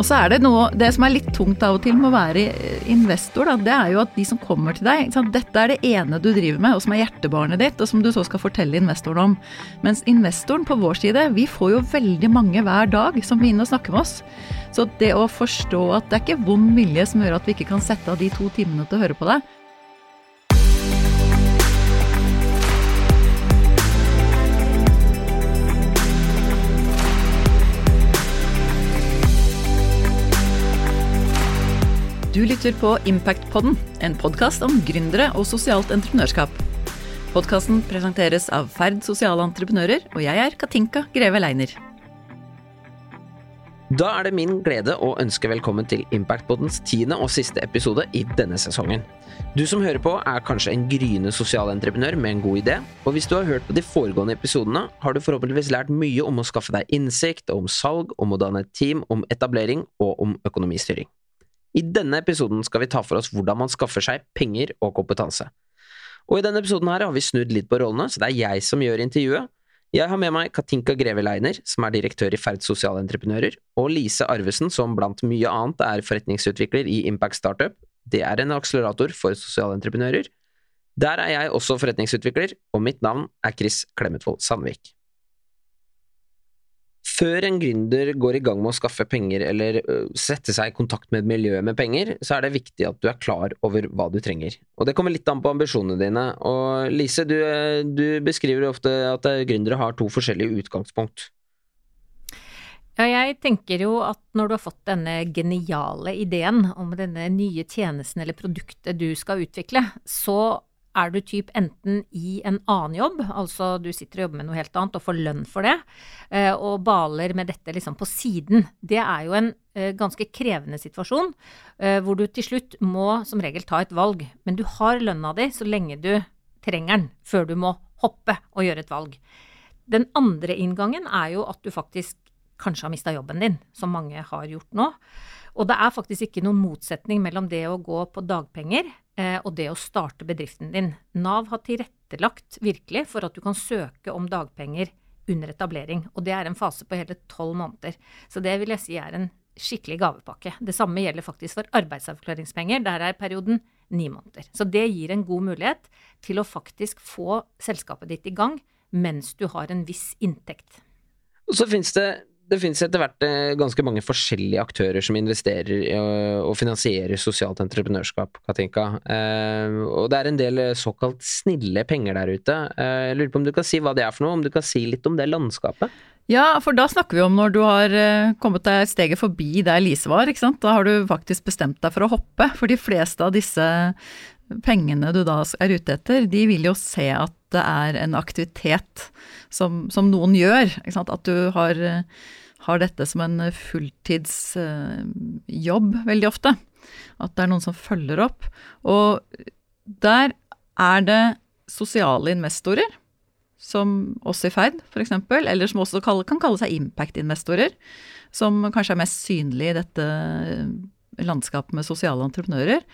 Og så er det noe Det som er litt tungt av og til med å være investor, da, det er jo at de som kommer til deg Dette er det ene du driver med, og som er hjertebarnet ditt, og som du så skal fortelle investoren om. Mens investoren på vår side, vi får jo veldig mange hver dag som vil inn og snakke med oss. Så det å forstå at det er ikke vond vilje som gjør at vi ikke kan sette av de to timene til å høre på deg, Du lytter på Impactpodden, en podkast om gründere og sosialt entreprenørskap. Podkasten presenteres av Ferd sosiale entreprenører, og jeg er Katinka Greve Leiner. Da er det min glede å ønske velkommen til Impactpoddens tiende og siste episode i denne sesongen. Du som hører på er kanskje en gryende sosial entreprenør med en god idé, og hvis du har hørt på de foregående episodene, har du forhåpentligvis lært mye om å skaffe deg innsikt, om salg, om å danne et team, om etablering og om økonomistyring. I denne episoden skal vi ta for oss hvordan man skaffer seg penger og kompetanse. Og i denne episoden her har vi snudd litt på rollene, så det er jeg som gjør intervjuet. Jeg har med meg Katinka Greve Leiner, som er direktør i Ferd sosiale entreprenører, og Lise Arvesen, som blant mye annet er forretningsutvikler i Impact Startup. Det er en akselerator for sosiale entreprenører. Der er jeg også forretningsutvikler, og mitt navn er Chris Klemetvold Sandvik. Før en gründer går i gang med å skaffe penger eller sette seg i kontakt med et miljø med penger, så er det viktig at du er klar over hva du trenger. Og det kommer litt an på ambisjonene dine. Og Lise, du, du beskriver ofte at gründere har to forskjellige utgangspunkt. Ja, jeg tenker jo at når du har fått denne geniale ideen om denne nye tjenesten eller produktet du skal utvikle, så er du typ enten i en annen jobb, altså du sitter og jobber med noe helt annet og får lønn for det, eh, og baler med dette liksom på siden. Det er jo en eh, ganske krevende situasjon, eh, hvor du til slutt må som regel ta et valg. Men du har lønna di så lenge du trenger den, før du må hoppe og gjøre et valg. Den andre inngangen er jo at du faktisk kanskje har mista jobben din, som mange har gjort nå. Og det er faktisk ikke noen motsetning mellom det å gå på dagpenger og det å starte bedriften din. Nav har tilrettelagt virkelig for at du kan søke om dagpenger under etablering. Og det er en fase på hele tolv måneder. Så det vil jeg si er en skikkelig gavepakke. Det samme gjelder faktisk for arbeidsavklaringspenger. Der er perioden ni måneder. Så det gir en god mulighet til å faktisk få selskapet ditt i gang mens du har en viss inntekt. Og så finnes det det finnes etter hvert eh, ganske mange forskjellige aktører som investerer og finansierer sosialt entreprenørskap, Katinka. Eh, og det er en del eh, såkalt snille penger der ute. Jeg lurer på om du kan si hva det er for noe, om du kan si litt om det landskapet? Ja, for da snakker vi om når du har kommet deg steget forbi der Lise var, ikke sant. Da har du faktisk bestemt deg for å hoppe. For de fleste av disse pengene du da er ute etter, de vil jo se at det er en aktivitet som, som noen gjør. At du har har dette som en fulltidsjobb veldig ofte. At det er noen som følger opp. Og der er det sosiale investorer, som oss i Ferd f.eks., eller som også kan kalle seg impact-investorer, som kanskje er mest synlige i dette landskapet med sosiale entreprenører.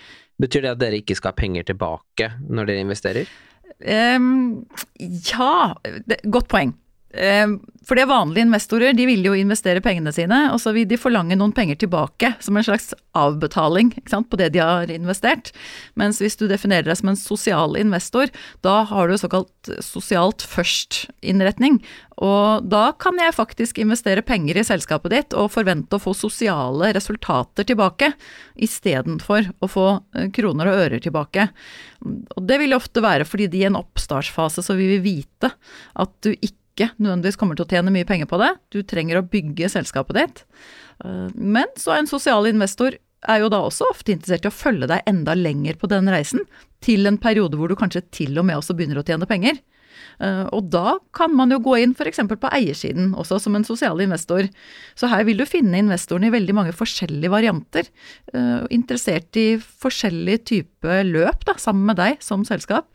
Betyr det at dere ikke skal ha penger tilbake når dere investerer? Um, ja, det, godt poeng. Ehm, for det er vanlige investorer, de vil jo investere pengene sine, og så vil de forlange noen penger tilbake som en slags avbetaling sant, på det de har investert. Mens hvis du definerer deg som en sosial investor, da har du såkalt sosialt først-innretning. Og da kan jeg faktisk investere penger i selskapet ditt og forvente å få sosiale resultater tilbake, istedenfor å få eh, kroner og ører tilbake. Og det vil ofte være fordi de i en oppstartsfase så vil vi vite at du ikke ikke nødvendigvis kommer til å tjene mye penger på det. Du trenger å bygge selskapet ditt. Eh, men så er en sosial investor er jo da også ofte interessert i å følge deg enda lenger på den reisen, til en periode hvor du kanskje til og med også begynner å tjene penger. Eh, og da kan man jo gå inn f.eks. på eiersiden også som en sosial investor. Så her vil du finne investoren i veldig mange forskjellige varianter. Eh, interessert i forskjellig type løp da, sammen med deg som selskap.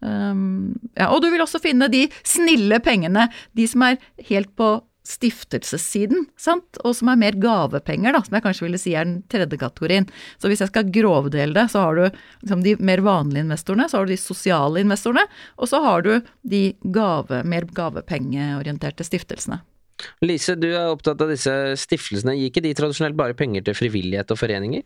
Um, ja, og du vil også finne de snille pengene, de som er helt på stiftelsessiden, sant, og som er mer gavepenger, da, som jeg kanskje ville si er den tredje kategorien. Så hvis jeg skal grovdele det, så har du liksom, de mer vanlige investorene, så har du de sosiale investorene, og så har du de gave, mer gavepengeorienterte stiftelsene. Lise, du er opptatt av disse stiftelsene. Gir ikke de tradisjonelt bare penger til frivillighet og foreninger?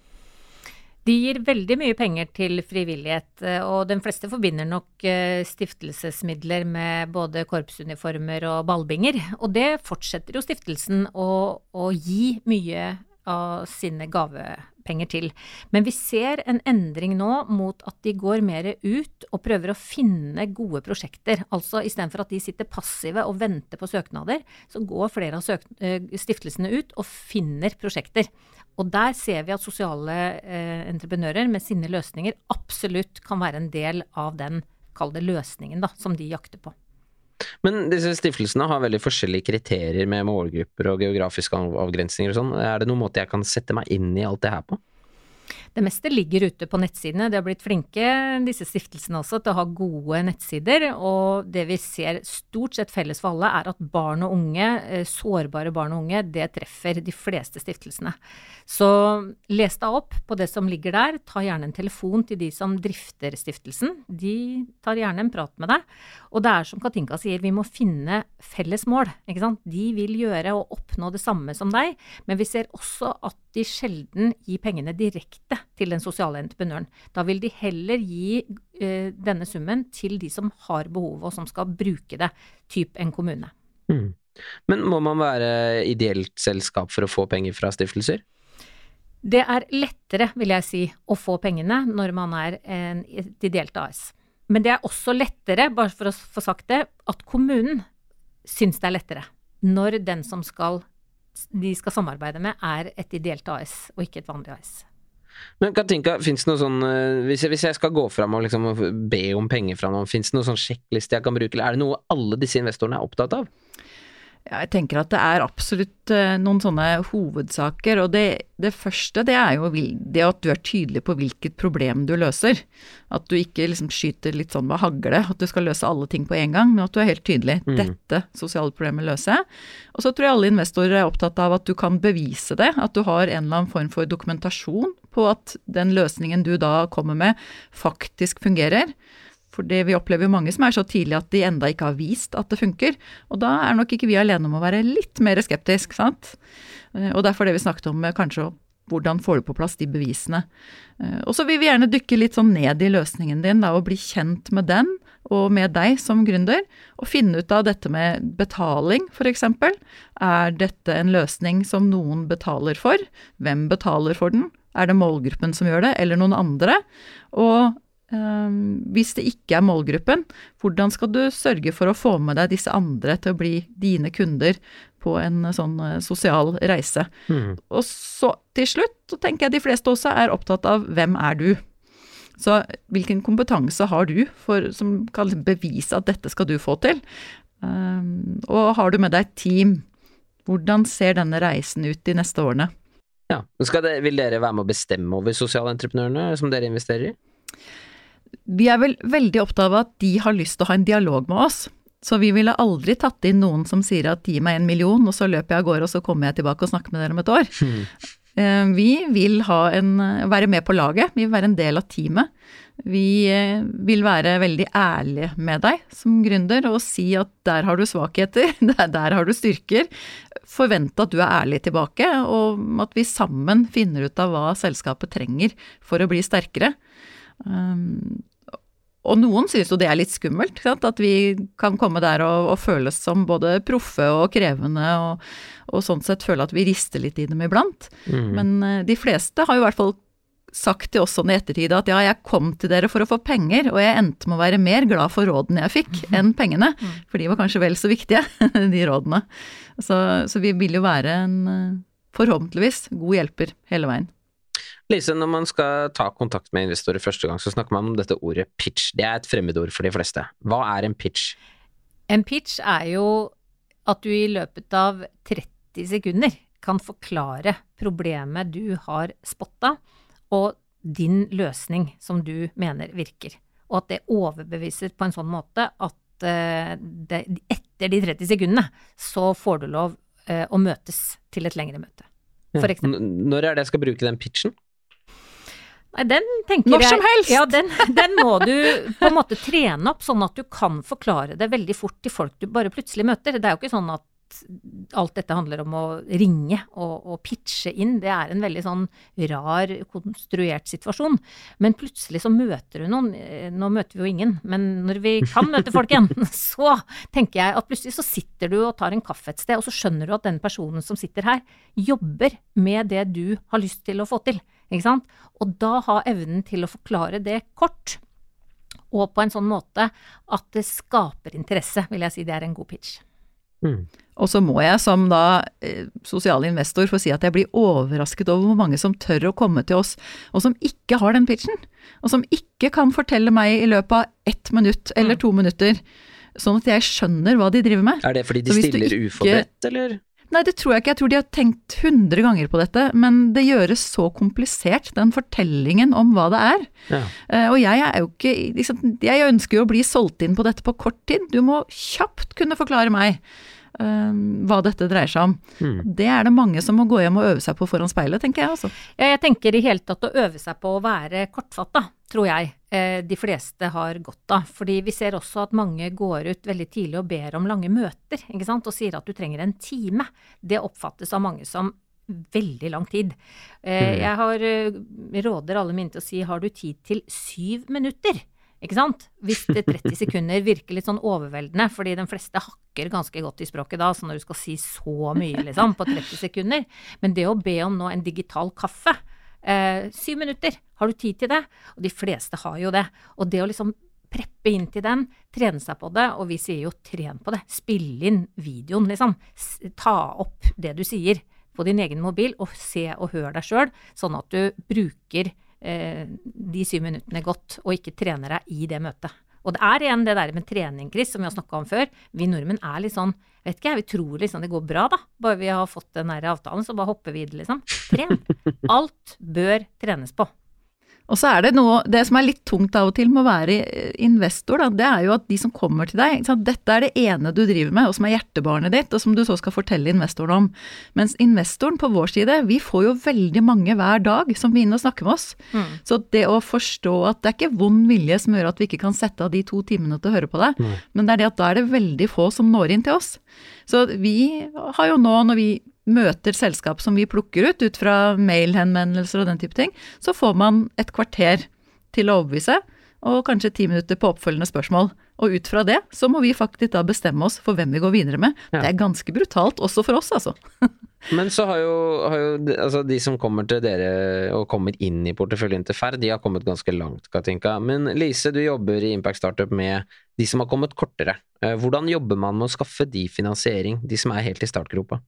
De gir veldig mye penger til frivillighet, eh, og de fleste forbinder nok eh, stiftelsesmidler med både korpsuniformer og ballbinger. Og det fortsetter jo stiftelsen å, å gi mye av sine gavepenger til. Men vi ser en endring nå mot at de går mer ut og prøver å finne gode prosjekter. Altså istedenfor at de sitter passive og venter på søknader, så går flere av eh, stiftelsene ut og finner prosjekter. Og der ser vi at sosiale eh, entreprenører med sine løsninger absolutt kan være en del av den, kall det løsningen, da, som de jakter på. Men disse stiftelsene har veldig forskjellige kriterier med målgrupper og geografiske avgrensninger og sånn. Er det noen måte jeg kan sette meg inn i alt det her på? Det meste ligger ute på nettsidene. De har blitt flinke, disse stiftelsene også, til å ha gode nettsider. Og det vi ser stort sett felles for alle, er at barn og unge, eh, sårbare barn og unge, det treffer de fleste stiftelsene. Så les deg opp på det som ligger der. Ta gjerne en telefon til de som drifter stiftelsen. De tar gjerne en prat med deg. Og det er som Katinka sier, vi må finne felles mål. Ikke sant? De vil gjøre og oppnå det samme som deg, men vi ser også at de sjelden gir pengene direkte til den sosiale entreprenøren. Da vil de heller gi eh, denne summen til de som har behovet og som skal bruke det, typ en kommune. Mm. Men må man være ideelt selskap for å få penger fra stiftelser? Det er lettere, vil jeg si, å få pengene når man er en ideelt AS. Men det er også lettere, bare for å få sagt det, at kommunen syns det er lettere når den som skal, de skal samarbeide med, er et ideelt AS og ikke et vanlig AS. Men Katinka, finnes det noe sånn, eh, hvis jeg, hvis jeg skal gå fram og liksom be om penger fra noen, fins det noen sånn sjekkliste jeg kan bruke, eller er det noe alle disse investorene er opptatt av? Ja, jeg tenker at det er absolutt eh, noen sånne hovedsaker. Og det, det, første det er jo det at du er tydelig på hvilket problem du løser. At du ikke liksom skyter litt sånn med hagle, at du skal løse alle ting på en gang. Men at du er helt tydelig. Mm. Dette sosiale problemet løser jeg. Og så tror jeg alle investorer er opptatt av at du kan bevise det. At du har en eller annen form for dokumentasjon på at den løsningen du da kommer med, faktisk fungerer. For vi opplever jo mange som er så tidlig at de enda ikke har vist at det funker. Og da er nok ikke vi alene om å være litt mer skeptisk, sant. Eh, og derfor det vi snakket om kanskje hvordan får du på plass de bevisene. Eh, og så vil vi gjerne dykke litt sånn ned i løsningen din, da, og bli kjent med den og med deg som gründer, og finne ut av dette med betaling, f.eks. Er dette en løsning som noen betaler for? Hvem betaler for den? Er det målgruppen som gjør det, eller noen andre? Og hvis det ikke er målgruppen, hvordan skal du sørge for å få med deg disse andre til å bli dine kunder på en eh, sånn eh, sosial reise? Mm. Og så til slutt, så tenker jeg de fleste også er opptatt av hvem er du? Så hvilken kompetanse har du for, som kan bevise at dette skal du få til? Um, og har du med deg et team? Hvordan ser denne reisen ut de neste årene? Ja, det, Vil dere være med å bestemme over sosialentreprenørene som dere investerer i? Vi er vel veldig opptatt av at de har lyst til å ha en dialog med oss. Så vi ville aldri tatt inn noen som sier at gi meg en million, og så løper jeg av gårde, og så kommer jeg tilbake og snakker med dere om et år. Mm. Vi vil en, være med på laget, vi vil være en del av teamet. Vi eh, vil være veldig ærlige med deg som gründer og si at der har du svakheter, der, der har du styrker. Forvente at du er ærlig tilbake, og at vi sammen finner ut av hva selskapet trenger for å bli sterkere. Um, og noen synes jo det er litt skummelt, at vi kan komme der og, og føles som både proffe og krevende, og, og, sånn sett føle at vi rister litt i dem iblant. Mm. Men uh, de fleste har jo i hvert fall sagt til oss sånn i ettertid at ja, jeg kom til dere for å få penger, og jeg endte med å være mer glad for rådene jeg fikk, mm. enn pengene. Mm. For de var kanskje vel så viktige, de rådene. Så, så vi vil jo være en, eh, forhåpentligvis, god hjelper hele veien. Lise, når man skal ta kontakt med investorer første gang, så snakker man om dette ordet pitch. Det er et fremmedord for de fleste. Hva er en pitch? En pitch er jo at du i løpet av 30 sekunder kan forklare problemet du har spotta, og din løsning som du mener virker. Og at det overbeviser på en sånn måte at uh, det, etter de 30 sekundene så får du lov uh, å møtes til et lengre møte. Eksempel. Når er det jeg skal bruke den pitchen? Nei, den tenker Når som helst! Ja, den, den, må du på en måte trene opp, sånn at du kan forklare det veldig fort til folk du bare plutselig møter. Det er jo ikke sånn at alt dette handler om å ringe og, og, pitche inn. Det er en veldig sånn rar, konstruert situasjon. Men plutselig så møter du noen. Nå møter vi jo ingen, men når vi kan møte folk igjen, så tenker jeg at plutselig så sitter du og tar en kaffe et sted, og så skjønner du at den personen som sitter her, jobber med det du har lyst til å få til. Ikke sant? Og da ha evnen til å forklare det kort og på en sånn måte at det skaper interesse, vil jeg si det er en god pitch. Mm. Og så må jeg som da eh, sosial investor få si at jeg blir overrasket over hvor mange som tør å komme til oss, og som ikke har den pitchen. Og som ikke kan fortelle meg i løpet av ett minutt eller mm. to minutter. Sånn at jeg skjønner hva de driver med. Er det fordi de stiller ikke, uforberedt, eller? Nei, det tror jeg ikke. Jeg tror de har tenkt hundre ganger på dette. Men det gjøres så komplisert, den fortellingen om hva det er. Ja. Uh, og jeg er jo ikke liksom, Jeg ønsker jo å bli solgt inn på dette på kort tid. Du må kjapt kunne forklare meg hva dette dreier seg om. Mm. Det er det mange som må gå hjem og øve seg på foran speilet, tenker jeg altså. Ja, jeg tenker i hele tatt å øve seg på å være kortfatta, tror jeg. Eh, de fleste har godt av. Fordi vi ser også at mange går ut veldig tidlig og ber om lange møter, ikke sant, og sier at du trenger en time. Det oppfattes av mange som veldig lang tid. Eh, mm. Jeg har, eh, råder alle mine til å si har du tid til syv minutter? Ikke sant? Hvis det 30 sekunder virker litt sånn overveldende, fordi de fleste hakker ganske godt i språket da, så når du skal si så mye, liksom, på 30 sekunder. Men det å be om nå en digital kaffe, Eh, syv minutter, har du tid til det? Og de fleste har jo det. Og det å liksom preppe inn til den, trene seg på det, og vi sier jo tren på det. Spill inn videoen, liksom. Ta opp det du sier på din egen mobil, og se og hør deg sjøl, sånn at du bruker de syv minuttene godt, og ikke trener deg i det møtet. Og det er igjen det der med trening, Chris, som vi har snakka om før. Vi nordmenn er litt sånn vet ikke jeg, vi tror liksom det går bra, da. Bare vi har fått den der avtalen, så bare hopper vi i det, liksom. Tren. Alt bør trenes på. Og så er det noe Det som er litt tungt av og til med å være investor, da, det er jo at de som kommer til deg Dette er det ene du driver med, og som er hjertebarnet ditt, og som du så skal fortelle investoren om. Mens investoren på vår side, vi får jo veldig mange hver dag som vil inn og snakke med oss. Mm. Så det å forstå at det er ikke vond vilje som gjør at vi ikke kan sette av de to timene til å høre på deg, mm. men det er det at da er det veldig få som når inn til oss. Så vi har jo nå, når vi møter selskap som vi plukker ut, ut fra mailhenvendelser og den type ting, så får man et kvarter til å overbevise, og kanskje ti minutter på oppfølgende spørsmål. Og ut fra det så må vi faktisk da bestemme oss for hvem vi går videre med. Ja. Det er ganske brutalt, også for oss, altså. Men så har jo, har jo altså de som kommer til dere og kommer inn i porteføljen til Ferd, de har kommet ganske langt, Katinka. Men Lise, du jobber i Impact Startup med de som har kommet kortere. Eh, hvordan jobber man med å skaffe de finansiering, de som er helt i startgropa?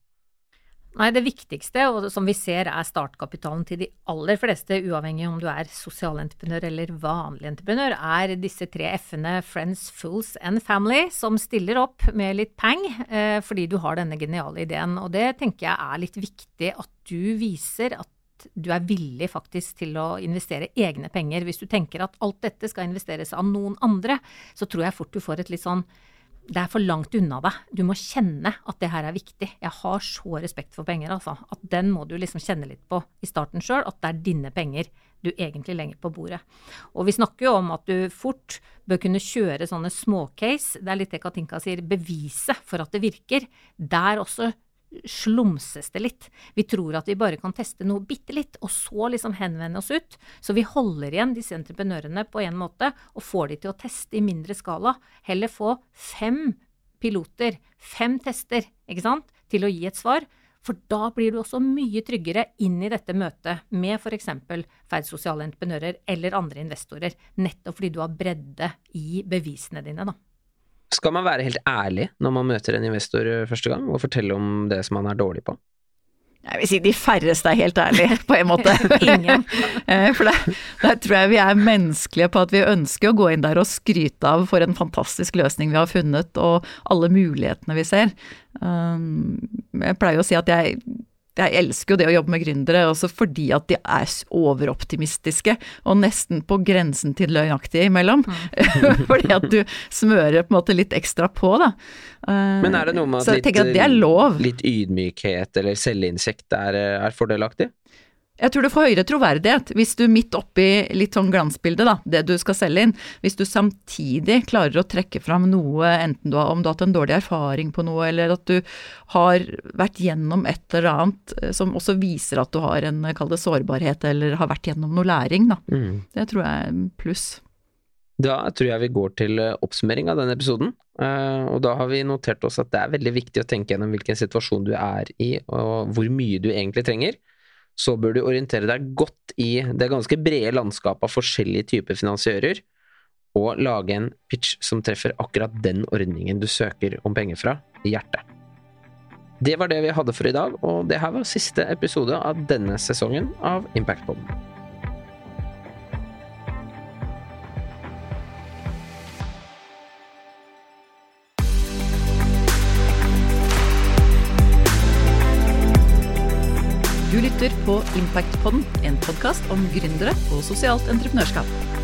Nei, det viktigste, og som vi ser er startkapitalen til de aller fleste, uavhengig om du er sosialentreprenør eller vanlig entreprenør, er disse tre f-ene Friends, Fools and Family, som stiller opp med litt peng eh, fordi du har denne geniale ideen. Og det tenker jeg er litt viktig at du viser at du er villig faktisk til å investere egne penger. Hvis du tenker at alt dette skal investeres av noen andre, så tror jeg fort du får et litt sånn det er for langt unna deg. Du må kjenne at det her er viktig. Jeg har så respekt for penger, altså. At den må du liksom kjenne litt på i starten sjøl, at det er dine penger du egentlig legger på bordet. Og vi snakker jo om at du fort bør kunne kjøre sånne småcase. Det er litt det Katinka sier, bevise for at det virker. Der også slumses det litt. Vi tror at vi bare kan teste noe bitte litt, og så liksom henvende oss ut. Så vi holder igjen disse entreprenørene på en måte, og får de til å teste i mindre skala. Heller få fem piloter, fem tester, ikke sant, til å gi et svar. For da blir du også mye tryggere inn i dette møtet med f.eks. Ferd sosiale entreprenører eller andre investorer, nettopp fordi du har bredde i bevisene dine, da. Skal man være helt ærlig når man møter en investor eh, første gang, og fortelle om det som man er dårlig på? Jeg vil si de færreste er helt ærlige, på en måte. Ingen. Eh, for der, der, tror jeg vi er menneskelige på at vi ønsker å gå inn der og skryte av for en fantastisk løsning vi har funnet, og alle mulighetene vi ser. Um, jeg pleier å si at jeg jeg elsker jo det å jobbe med gründere, også fordi at de er overoptimistiske og nesten på grensen til løgnaktige imellom. Mm. fordi at du smører på en måte litt ekstra på, da. Men er det noe med at, litt, at litt ydmykhet eller selvinnsikt er, er fordelaktig? Jeg tror du får høyere troverdighet hvis du midt oppi litt sånn glansbilde, da, det du skal selge inn, hvis du samtidig klarer å trekke fram noe, enten du har, om du har hatt en dårlig erfaring på noe, eller at du har vært gjennom et eller annet eh, som også viser at du har en, kall det sårbarhet, eller har vært gjennom noe læring, da. Mm. Det tror jeg er pluss. Da tror jeg vi går til eh, oppsummering av denne episoden. Eh, og da har vi notert oss at det er veldig viktig å tenke gjennom hvilken situasjon du er i, og hvor mye du egentlig trenger så bør du orientere deg godt i det ganske brede landskapet av forskjellige typer finansiører, og lage en pitch som treffer akkurat den ordningen du søker om penger fra, i hjertet. Det var det vi hadde for i dag, og det her var siste episode av denne sesongen av Impactpoden. Du lytter på Impactpodden, en podkast om gründere og sosialt entreprenørskap.